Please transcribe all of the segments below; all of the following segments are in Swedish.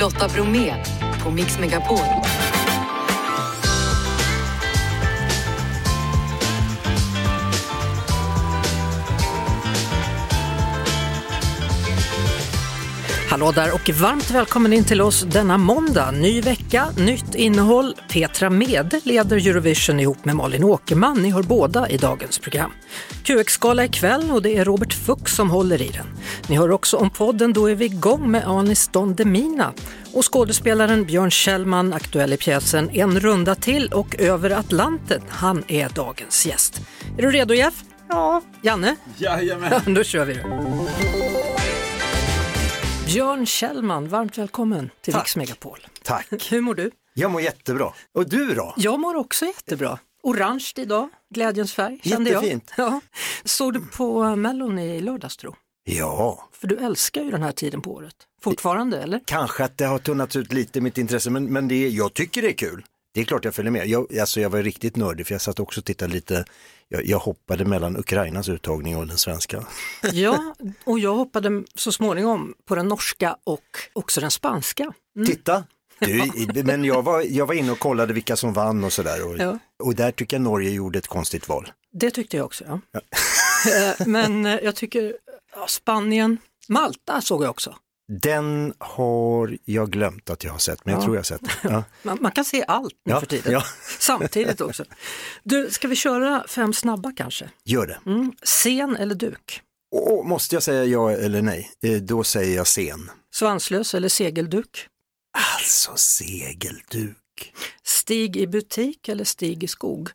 Lotta Bromé på Mix Megapol. Hallå där och varmt välkommen in till oss denna måndag. Ny vecka, nytt innehåll. Petra Mede leder Eurovision ihop med Malin Åkerman. Ni hör båda i dagens program. QX-gala ikväll och det är Robert Fuchs som håller i den. Ni hör också om podden Då är vi igång med Anis Don Demina och skådespelaren Björn Kjellman, aktuell i pjäsen En runda till och Över Atlanten. Han är dagens gäst. Är du redo Jeff? Ja. Janne? Jajamän. Då kör vi. Björn Kjellman, varmt välkommen till Tack. Mix Megapol. Tack. Hur mår du? Jag mår jättebra. Och du då? Jag mår också jättebra. Orange idag, glädjens färg kände Jättefint. jag. Ja. Såg du på Mellon i lördags tro? Ja, För du älskar ju den här tiden på året. Fortfarande eller? kanske att det har tunnats ut lite mitt intresse, men, men det, jag tycker det är kul. Det är klart jag följer med. Jag, alltså jag var riktigt nördig för jag satt också och tittade lite, jag, jag hoppade mellan Ukrainas uttagning och den svenska. Ja, och jag hoppade så småningom på den norska och också den spanska. Titta! Du, men jag var, jag var inne och kollade vilka som vann och sådär och, Ja. och där tycker jag Norge gjorde ett konstigt val. Det tyckte jag också. Ja. Eh, Men eh, jag tycker ja, Spanien, Malta såg jag också. Den har jag glömt att jag har sett, men jag Ja. tror jag har sett den. Ja. Man, man kan se allt nu Ja, för tiden. Samtidigt också. Du, ska vi köra fem snabba kanske? Gör det. Mm. Scen eller duk? Och måste jag säga ja eller nej, eh, då säger jag sen. Svanslös eller segelduk? Alltså segelduk. Stig i butik eller stig i skog?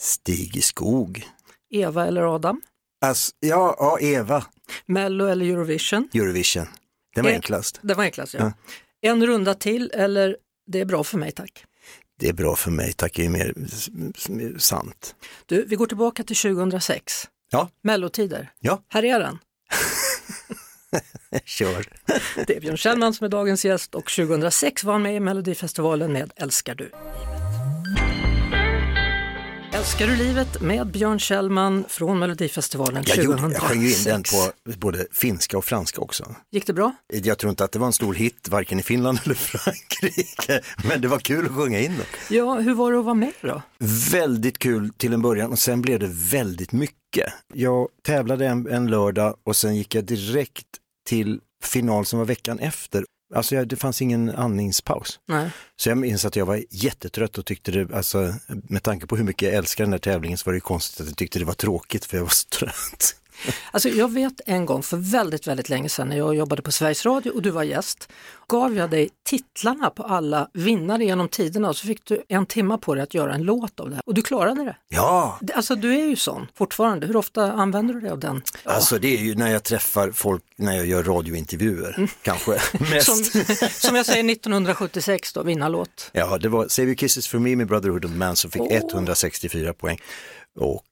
Stig i skog. Eva eller Adam? Alltså, ja, ja, Eva, Mello eller Eurovision? Eurovision. Den var enklast. Det var enklast ja. En runda till eller det är bra för mig tack. Det är bra för mig, tack, det är mer sant. Du, vi går tillbaka till 2006. Ja, Mellotider. ja, Här är den. kör. Det är Björn Kjellman som är dagens gäst och 2006 var han med i Melodifestivalen med Älskar du. Älskar du livet med Björn Kjellman från Melodifestivalen Jag, 2006. gjorde, jag sjöng in den på både finska och franska också. Gick det bra? Jag tror inte att det var en stor hit, varken i Finland eller Frankrike, men det var kul att sjunga in den. Ja, hur var det att vara med då? Väldigt kul till en början och sen blev det väldigt mycket. Jag tävlade en, en lördag och sen gick jag direkt till final som var veckan efter. Alltså jag, det fanns ingen andningspaus. Nej. Så jag minns att jag var jättetrött och tyckte det, alltså med tanke på hur mycket jag älskar den där tävlingen så var det konstigt att jag tyckte det var tråkigt för jag var så trött. Alltså jag vet en gång för väldigt, väldigt länge sedan när jag jobbade på Sveriges Radio och du var gäst, gav jag dig titlarna på alla vinnare genom tiderna och så fick du en timma på dig att göra en låt av det här och du klarade det. Ja, Alltså du är ju sån fortfarande, hur ofta använder du dig av den? alltså det är ju när jag träffar folk, när jag gör radiointervjuer, kanske mest. Som, som jag säger 1976 då, vinnarlåt. Ja, det var Save Your Kisses for Me med Brotherhood of Man som fick Åh. 164 poäng. Och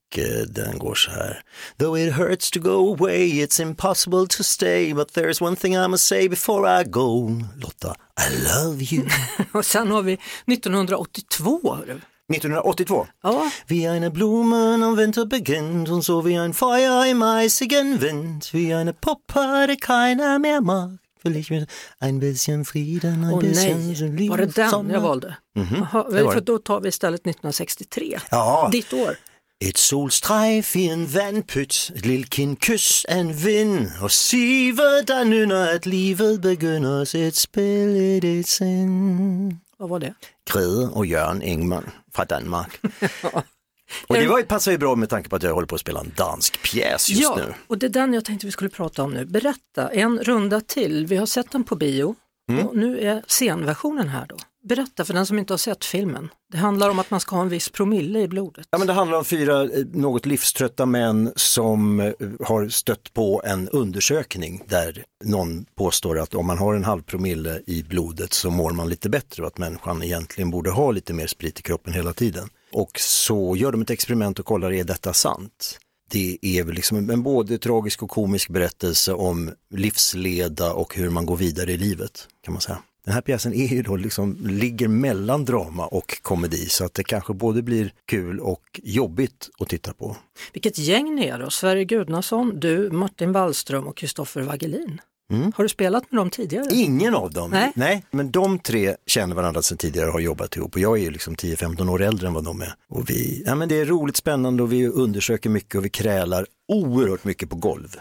den går så här. Though it hurts to go away, it's impossible to stay, but there's one thing I must say before I go. Lotta, I love you. Och sen har vi 1982. hörru. 1982. Ja, Vi eine Blumen am Winter beginnt und so wie ein Feuer im eisigen Wind, wie eine Puppe, die keiner mehr mag, will ich mir ein bisschen Frieden, ein åh bisschen nej, Liebe var det den jag valde? Jaha, det var för det. då tar vi istället 1963, Ja. ditt år. Et solstrejf i en vandpyt, et lille kind kys af en vind, og sive, der nynner, at livet begynder sit spil i dit sind. Vad var det? Grete och Jørgen Engman från Danmark. och det var, ju- passar ju bra med tanke på att jag håller på att spela en dansk pjäs just ja, nu. och det är den jag tänkte vi skulle prata om nu. Berätta, en runda till. Vi har sett den på bio Mm. och nu är scenversionen här då. Berätta för den som inte har sett filmen. Det handlar om att man ska ha en viss promille i blodet. Ja, men det handlar om fyra eh, något livströtta män som eh, har stött på en undersökning där någon påstår att om man har en halv promille i blodet så mår man lite bättre och att människan egentligen borde ha lite mer sprit i kroppen hela tiden. Och så gör de ett experiment och kollar, är detta sant? Det är väl liksom en både tragisk och komisk berättelse om livsleda och hur man går vidare i livet kan man säga. Den här pjäsen är ju då liksom, ligger mellan drama och komedi så att det kanske både blir kul och jobbigt att titta på. Vilket gäng ni är då? Sverre Gudnason, du, Martin Wallström och Kristoffer Wagelin. Mm. Har du spelat med dem tidigare? Ingen av dem. Nej. men de tre känner varandra sedan tidigare och har jobbat ihop och jag är ju liksom 10-15 år äldre än vad de är. Och vi, ja, men det är roligt, spännande och vi undersöker mycket och vi krälar oerhört mycket på golv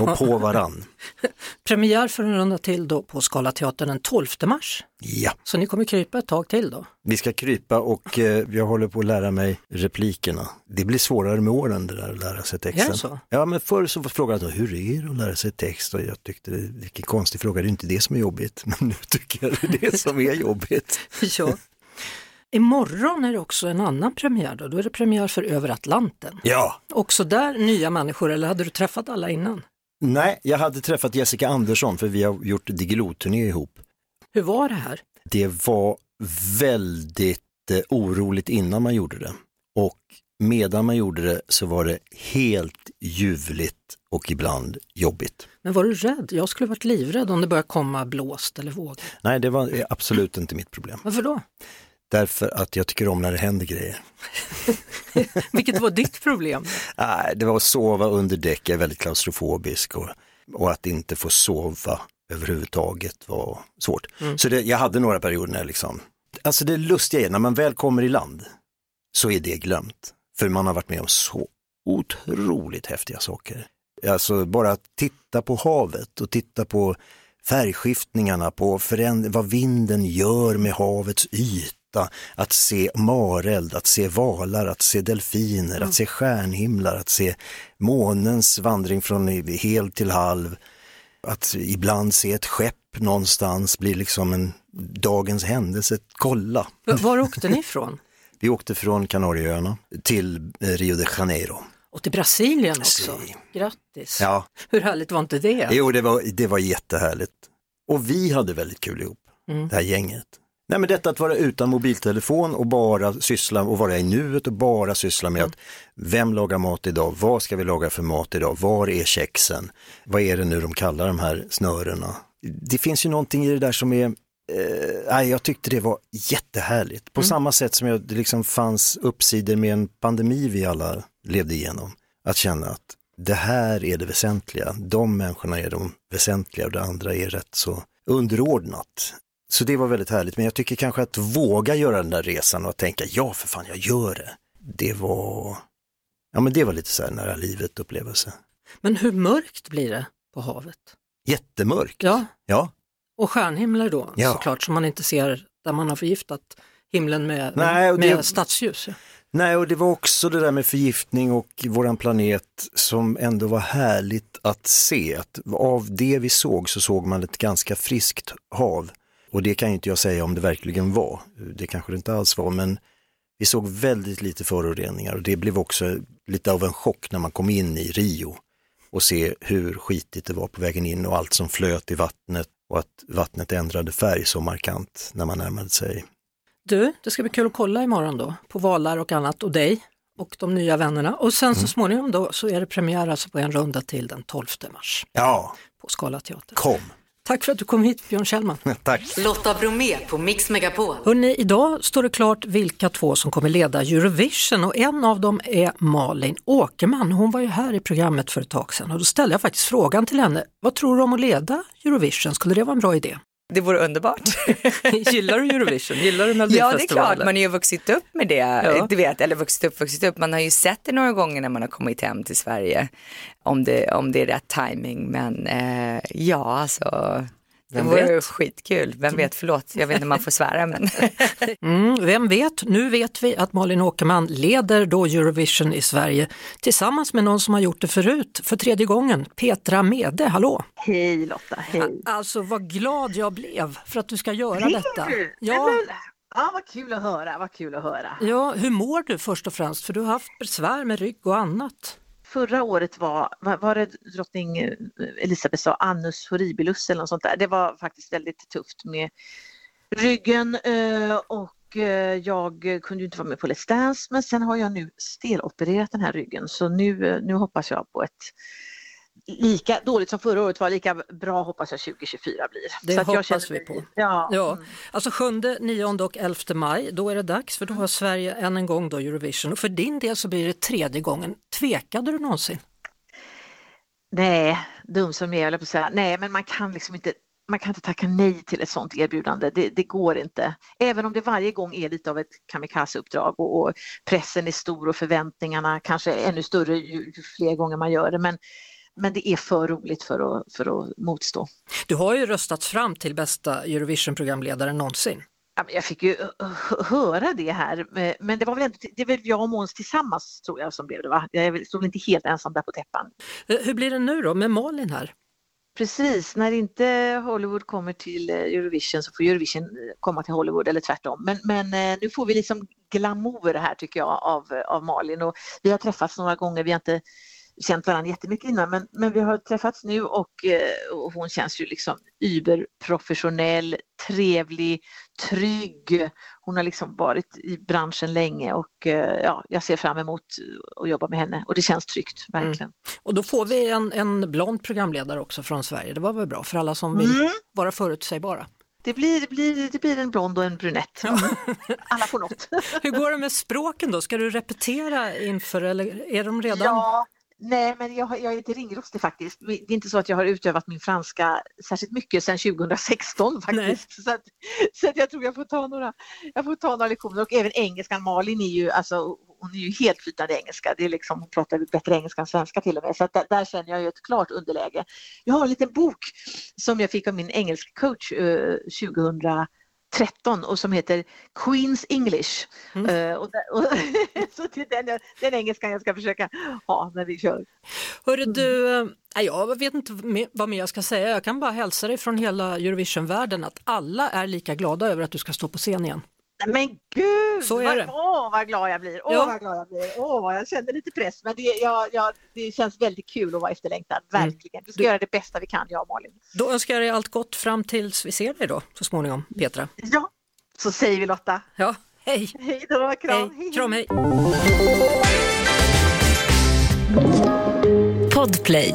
och på varann. Premiär för en runda till då på Scalateatern den 12 mars. Ja, Så ni kommer krypa ett tag till då? vi ska krypa och eh, jag håller på att lära mig replikerna. Det blir svårare med åren det där att lära sig texten. Är det så? Ja, men förr så frågade jag hur är det att lära sig text och jag tyckte, det- vilken konstig fråga, det är inte det som är jobbigt. Men nu tycker jag det är det som är jobbigt. Ja. Imorgon är det också en annan premiär då, då är det premiär för Över Atlanten. Ja, Också där nya människor, eller hade du träffat alla innan? nej, jag hade träffat Jessica Andersson för vi har gjort Diggiloo-turné ihop. Hur var det här? Det var väldigt eh, oroligt innan man gjorde det. Och medan man gjorde det så var det helt ljuvligt och ibland jobbigt. Men var du rädd? Jag skulle varit livrädd om det började komma blåst eller vågor. Nej, det var absolut inte mitt problem. Varför då? Därför att jag tycker om när det händer grejer. Vilket var ditt problem? Nej, det var att sova under däck, jag är väldigt klaustrofobisk och, och att inte få sova överhuvudtaget var svårt. Så det, jag hade några perioder när liksom, alltså det lustiga är när man väl kommer i land så är det glömt. För man har varit med om så otroligt häftiga saker. Alltså bara att titta på havet och titta på färgskiftningarna, på föränd- vad vinden gör med havets yta, att se mareld, att se valar, att se delfiner, att se stjärnhimlar, att se månens vandring från hel till halv, att ibland se ett skepp någonstans blir liksom en dagens händelse, kolla. Var åkte ni ifrån? Vi åkte från Kanarieöarna till eh, Rio de Janeiro. Och till Brasilien också. Si. Grattis! Ja, Hur härligt var inte det? jo det var, det var jättehärligt. Och vi hade väldigt kul ihop, Mm. det här gänget. Nej men detta att vara utan mobiltelefon och bara syssla och vara i nuet och bara syssla med att vem lagar mat idag, vad ska vi laga för mat idag, var är kexen, vad är det nu de kallar de här snörena. Det finns ju någonting i det där som är, eh, jag tyckte det var jättehärligt. På samma sätt som jag, det liksom fanns uppsidor med en pandemi vi alla levde igenom. Att känna att det här är det väsentliga, de människorna är de väsentliga och det andra är rätt så underordnat. Så det var väldigt härligt, men jag tycker kanske att våga göra den där resan och tänka ja för fan jag gör det. Det var, ja men det var lite så här nära livet upplevelse. Men hur mörkt blir det på havet? Jättemörkt. Ja, Ja, och stjärnhimlar då Ja. såklart som man inte ser där man har förgiftat himlen med, Nej, med det- stadsljus. Nej, och det var också det där med förgiftning och våran planet som ändå var härligt att se. Att av det vi såg så såg man ett ganska friskt hav. Och det kan ju inte jag säga om det verkligen var. Det kanske det inte alls var, men vi såg väldigt lite föroreningar och det blev också lite av en chock när man kom in i Rio och se hur skitigt det var på vägen in och allt som flöt i vattnet och att vattnet ändrade färg så markant när man närmade sig. Du, det ska bli kul att kolla imorgon då på valar och annat och dig och de nya vännerna. Och sen Mm. så småningom då så är det premiär alltså på en runda till den 12 mars Ja, på Skala Teater. kom! Tack för att du kom hit Björn Kjellman. Tack! Lotta Bromé på Mix Megapol. Hörrni, idag står det klart vilka två som kommer leda Eurovision och en av dem är Malin Åkerman. Hon var ju här i programmet för ett tag sedan och då ställde jag faktiskt frågan till henne, vad tror du om att leda Eurovision? Skulle det vara en bra idé? Det vore underbart. Gillar du Eurovision? Gillar du Ja, det är Melodifestivalen? klart, man har ju vuxit upp med det. Ja. Du vet, eller vuxit upp, vuxit upp. Man har ju sett det några gånger när man har kommit hem till Sverige. Om det, om det är rätt timing. Men eh, ja, alltså. Det Vem vore vet? skitkul. Vem vet, förlåt, jag vet inte om man får svära men. Mm, vem vet, nu vet vi att Malin Åkerman leder då Eurovision i Sverige tillsammans med någon som har gjort det förut för tredje gången, Petra Mede. Hallå! Hej Lotta, hej. Alltså vad glad jag blev för att du ska göra detta. du? Ja, ja, vad kul att höra, vad kul att höra. ja, hur mår du först och främst? För du har haft besvär med rygg och annat. Förra året var, var det drottning eh, Elisabeth sa, annus horribilus eller något sånt där. Det var faktiskt väldigt tufft med ryggen eh, och eh, jag kunde inte vara med på Let's Dance men sen har jag nu stelopererat den här ryggen så nu, nu hoppas jag på ett lika dåligt som förra året var, lika bra hoppas jag 2024 blir. Det hoppas känner vi på. Ja, Ja, alltså 7, 9 och 11 maj, då är det dags för då har Sverige än en gång då Eurovision och för din del så blir det tredje gången. Tvekade du någonsin? Nej, dum som jag är, på att säga, nej men man kan liksom inte man kan inte tacka nej till ett sådant erbjudande, det, det går inte. Även om det varje gång är lite av ett kamikazeuppdrag och, och pressen är stor och förväntningarna kanske ännu större ju, ju fler gånger man gör det. Men, men det är för roligt för att, för att motstå. Du har ju röstats fram till bästa Eurovision-programledare någonsin. Jag fick ju höra det här, men det var väl, ändå, det väl jag och Måns tillsammans tror jag som blev det va? Jag stod inte helt ensam där på täppan. Eh, hur blir det nu då med Malin här? Precis, när inte Hollywood kommer till eh, Eurovision så får Eurovision eh, komma till Hollywood eller tvärtom. Men, men nu får vi liksom glamour här tycker jag av, av Malin och vi har träffats några gånger, vi har inte känt varandra jättemycket innan men, men vi har träffats nu och, eh, och hon känns ju liksom überprofessionell, trevlig, trygg. Hon har liksom varit i branschen länge och eh, ja, jag ser fram emot att jobba med henne och det känns tryggt, mm. verkligen. Mm. Och då får vi en, en blond programledare också från Sverige, det var väl bra för alla som vill mm. vara förutsägbara. Det blir, det, blir, det blir en blond och en brunett. Ja. Alla får något. Hur går det med språken då? Ska du repetera inför eller är de redan? Ja, Nej, men jag, jag är inte ringrostig faktiskt. Det är inte så att jag har utövat min franska särskilt mycket sedan 2016 faktiskt. Så, att, så att jag tror jag får ta några, jag får ta några lektioner och även engelskan. Malin är ju, alltså, hon är ju helt flytande engelska. Det är liksom, hon pratar bättre engelska än svenska till och med. Så att där, där känner jag ju ett klart underläge. Jag har en liten bok som jag fick av min engelska coach eh, 2000 13 och som heter Queens English. Mm. Uh, och, och så det är den, den engelskan jag ska försöka ha när vi kör. Hörru du, mm. eh, jag vet inte vad mer jag ska säga. Jag kan bara hälsa dig från hela Eurovision-världen att alla är lika glada över att du ska stå på scen igen. Men gud, så är det. åh vad glad jag blir, åh ja. vad glad jag blir, åh jag känner lite press men det, jag, jag, det känns väldigt kul att vara efterlängtad, mm. verkligen. Vi ska du, göra det bästa vi kan, jag och Malin. Då önskar jag dig allt gott fram tills vi ser dig då så småningom, Petra. Ja, så säger vi Lotta. Ja, hej! Hej då, kram! Hej. Kram, hej! Podplay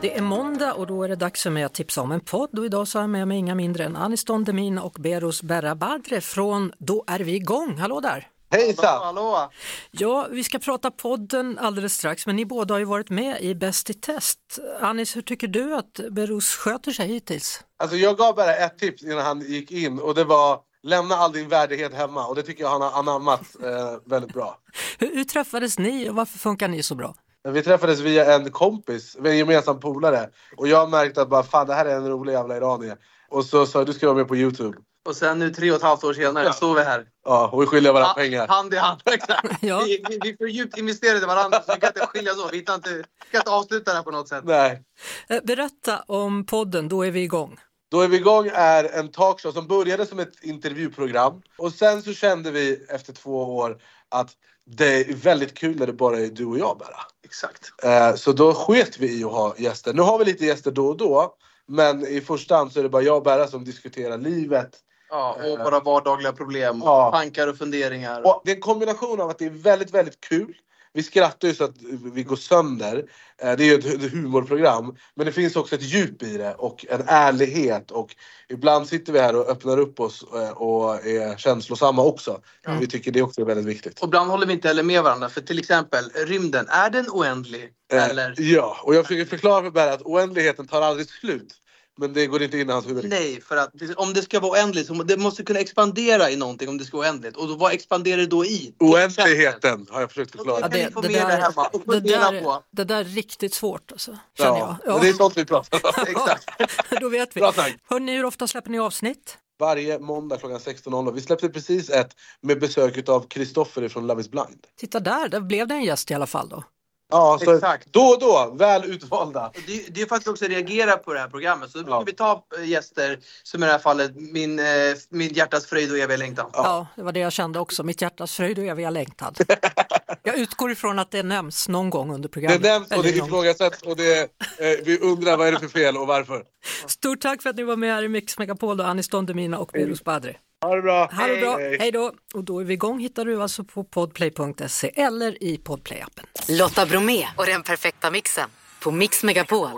det är måndag och då är det dags för mig att tipsa om en podd och idag så har jag med mig inga mindre än Aniston Demin och Beros Berrabadre från Då är vi igång. Hallå där! Hejsan! Hallå, Ja, vi ska prata podden alldeles strax men ni båda har ju varit med i Bäst i test. Anis, hur tycker du att Beros sköter sig hittills? Alltså jag gav bara ett tips innan han gick in och det var Lämna all din värdighet hemma och det tycker jag han har anammat eh, väldigt bra. hur, hur träffades ni och varför funkar ni så bra? Vi träffades via en kompis, en gemensam polare. Och jag märkte att bara, fan det här är en rolig jävla iranier. Och så sa du ska vara med på Youtube. Och sen nu tre och ett halvt år senare ja. står vi här. Ja, och vi skiljer varandra ha, pengar. Hand i hand, ja. Vi, vi, vi för djupt investerade i varandra så vi kan inte skiljas åt. Vi kan inte, kan inte avsluta det här på något sätt. Nej. Eh, berätta om podden, då är vi igång. Då är vi igång är en talkshow som började som ett intervjuprogram. Och sen så kände vi efter två år att det är väldigt kul när det bara är du och jag bara. Exakt. Eh, så då sket vi i att ha gäster. Nu har vi lite gäster då och då. Men i första hand så är det bara jag och Berra som diskuterar livet. Ja, och eh, våra vardagliga problem, ja. tankar och funderingar. Och det är en kombination av att det är väldigt, väldigt kul vi skrattar ju så att vi går sönder. Eh, det är ju ett humorprogram. Men det finns också ett djup i det och en ärlighet. Och ibland sitter vi här och öppnar upp oss eh, och är känslosamma också. Mm. Vi tycker det också är väldigt viktigt. Och ibland håller vi inte heller med varandra. För till exempel rymden, är den oändlig? Eh, eller? Ja, och jag försöker förklara för Berra att oändligheten tar aldrig slut. Men det går inte in i hans huvud. Nej, för att om det ska vara oändligt så det måste kunna expandera i någonting om det ska vara oändligt. Och vad expanderar det då i? Oändligheten har jag försökt förklara. Ja, det, det, det, där, det, där, det där är riktigt svårt alltså, känner ja, jag. Ja. Det är sånt vi pratar om. Exakt. då vet vi. Bra Hörrni, hur ofta släpper ni avsnitt? Varje måndag klockan 16.00. Vi släppte precis ett med besök av Kristoffer från Love is blind. Titta där, där blev det en gäst i alla fall då. Ja, så Exakt. då och då, väl utvalda. Det, det är för att vi också reagerar på det här programmet. Så då brukar ja. vi ta gäster som i det här fallet min, eh, min hjärtas fröjd och eviga längtan. Ja. ja. det var det jag kände också. Mitt hjärtas fröjd och eviga längtan. jag utgår ifrån att det nämns någon gång under programmet. Det nämns och det ifrågasätts och det, eh, vi undrar vad är det för fel och varför. Stort tack för att ni var med här i Mix Megapol då, Anis Don Demina och Birus Badri. Ha det bra. Ha det bra. Hej då. Och då är vi igång hittar du alltså på podplay.se eller i podplay-appen. Lotta Bromé och den perfekta mixen på Mix Megapol.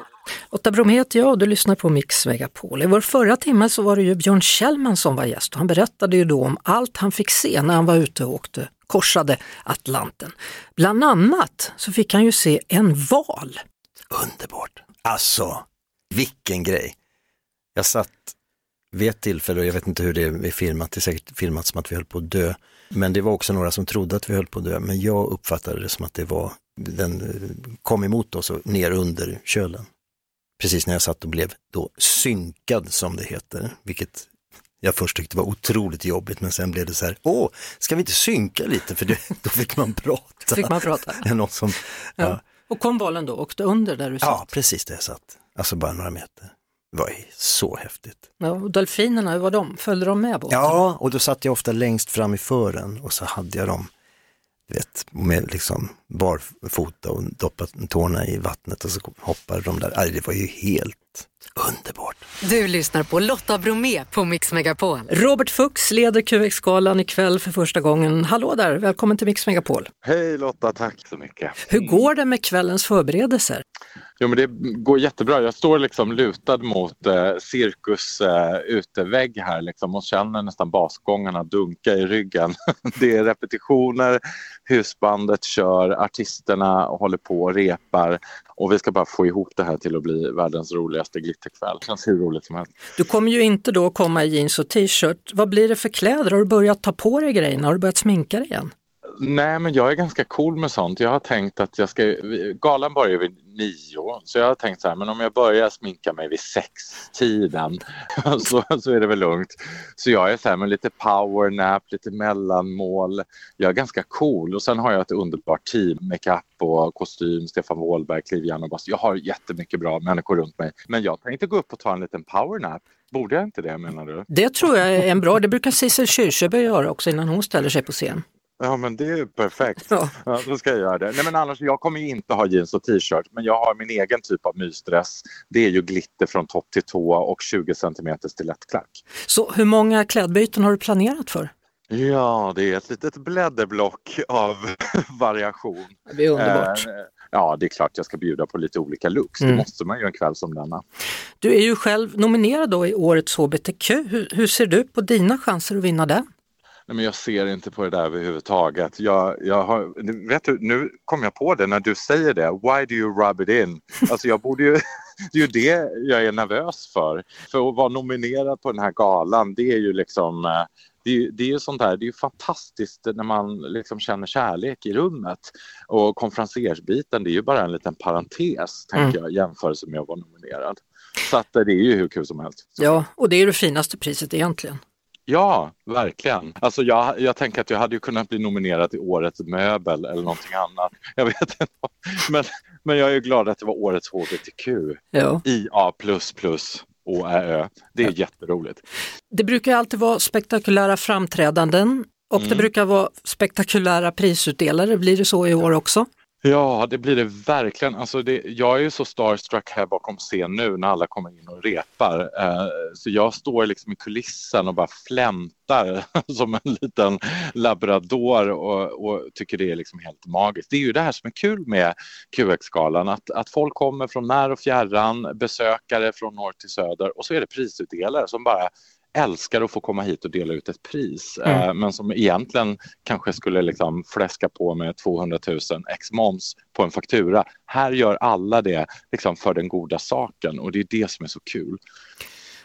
Lotta Bromé heter jag och du lyssnar på Mix Megapol. I vår förra timme så var det ju Björn Kjellman som var gäst och han berättade ju då om allt han fick se när han var ute och åkte, korsade Atlanten. Bland annat så fick han ju se en val. Underbart! Alltså, vilken grej. Jag satt vid ett tillfälle, och jag vet inte hur det är filmat, det är säkert filmat som att vi höll på att dö. Men det var också några som trodde att vi höll på att dö, men jag uppfattade det som att det var, den eh, kom emot oss och ner under kölen. Precis när jag satt och blev då synkad som det heter, vilket jag först tyckte var otroligt jobbigt men sen blev det så här, åh, ska vi inte synka lite för det, då fick man prata. Fick man prata? Ja, Någon som, ja. Ja. Och kom bollen då, åkte under där du ja, satt? precis där jag satt. Alltså bara några meter. Det var så häftigt. Ja, och delfinerna, hur var de? Följde de med båten? Ja, och då satt jag ofta längst fram i fören och så hade jag dem, vet, med liksom barfota och doppat tårna i vattnet och så hoppade de där. Aj, det var ju helt underbart. Du lyssnar på Lotta Bromé på Mix Megapol. Robert Fuchs leder QX-galan ikväll för första gången. Hallå där, välkommen till Mix Megapol. Hej Lotta, tack så mycket. Hur går det med kvällens förberedelser? Jo, men det går jättebra. Jag står liksom lutad mot eh, cirkus eh, utevägg här liksom, och känner nästan basgångarna dunka i ryggen. det är repetitioner, husbandet kör, artisterna håller på och repar och vi ska bara få ihop det här till att bli världens roligaste glitterkväll. Det känns hur roligt som helst. Du kommer ju inte då komma i jeans och t-shirt. Vad blir det för kläder? Har du börjat ta på dig grejerna? Har du börjat sminka dig igen? Nej, men jag är ganska cool med sånt. Jag har tänkt att jag ska... Galan börjar vid nio, så jag har tänkt så här, men om jag börjar sminka mig vid sextiden, så, så är det väl lugnt. Så jag är så här med lite powernap, lite mellanmål. Jag är ganska cool och sen har jag ett underbart team, makeup och kostym, Stefan Wåhlberg, Clive Jan och Bas. Jag har jättemycket bra människor runt mig. Men jag tänkte gå upp och ta en liten powernap. Borde jag inte det menar du? Det tror jag är en bra, det brukar Sissel Kyrkjebø göra också innan hon ställer sig på scen. Ja men det är perfekt. Ja. Ja, då ska jag göra det. Nej men annars, jag kommer ju inte ha jeans och t-shirt men jag har min egen typ av mysdress. Det är ju glitter från topp till tå och 20 cm stilettklack. Så hur många klädbyten har du planerat för? Ja, det är ett litet blädderblock av variation. Det är underbart. Eh, ja, det är klart jag ska bjuda på lite olika looks. Mm. Det måste man ju en kväll som denna. Du är ju själv nominerad då i årets HBTQ. Hur, hur ser du på dina chanser att vinna den? Nej, men jag ser inte på det där överhuvudtaget. Jag, jag har, vet du, nu kom jag på det när du säger det. Why do you rub it in? Alltså jag borde ju, det är ju det jag är nervös för. För att vara nominerad på den här galan, det är ju liksom eh, det är, det är ju sånt här, det är ju fantastiskt när man liksom känner kärlek i rummet. Och konferensersbiten, det är ju bara en liten parentes, tänker jag, i jämförelse med att vara nominerad. Så att eh, det är ju hur kul som helst. Ja, och det är det finaste priset egentligen. Ja, verkligen. Alltså jag, jag tänker att jag hade ju kunnat bli nominerad till Årets möbel eller någonting annat. Jag vet inte. Men, men jag är glad att det var Årets HBTQ. Ja. IA++, OÄÖ. Det är jätteroligt. Det brukar alltid vara spektakulära framträdanden och det Mm. brukar vara spektakulära prisutdelare. Blir det så i år också? Ja, det blir det verkligen. Alltså det, jag är ju så starstruck här bakom scen nu när alla kommer in och repar. Eh, så jag står liksom i kulissen och bara flämtar som en liten labrador och, och tycker det är liksom helt magiskt. Det är ju det här som är kul med QX-galan, att, att folk kommer från när och fjärran, besökare från norr till söder och så är det prisutdelare som bara älskar att få komma hit och dela ut ett pris Mm. men som egentligen kanske skulle liksom fläska på med 200 000 ex moms på en faktura. Här gör alla det liksom för den goda saken och det är det som är så kul.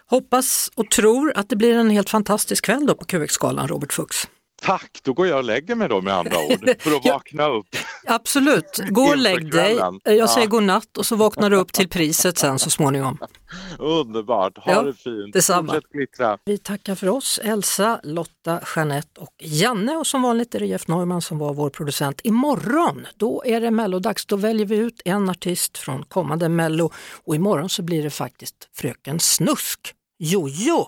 Hoppas och tror att det blir en helt fantastisk kväll då på QX-galan, Robert Fuchs. Tack, då går jag och lägger mig då med andra ord för att vakna upp. Absolut, gå och lägg dig. Jag säger Ja. god natt och så vaknar du upp till priset sen så småningom. Underbart, ha Ja, det fint. detsamma. Fortsätt glittra. Vi tackar för oss, Elsa, Lotta, Jeanette och Janne och som vanligt är det Jeff Neumann som var vår producent. Imorgon, då är det mellodags. Då väljer vi ut en artist från kommande mello och imorgon så blir det faktiskt Fröken Snusk. Jojo!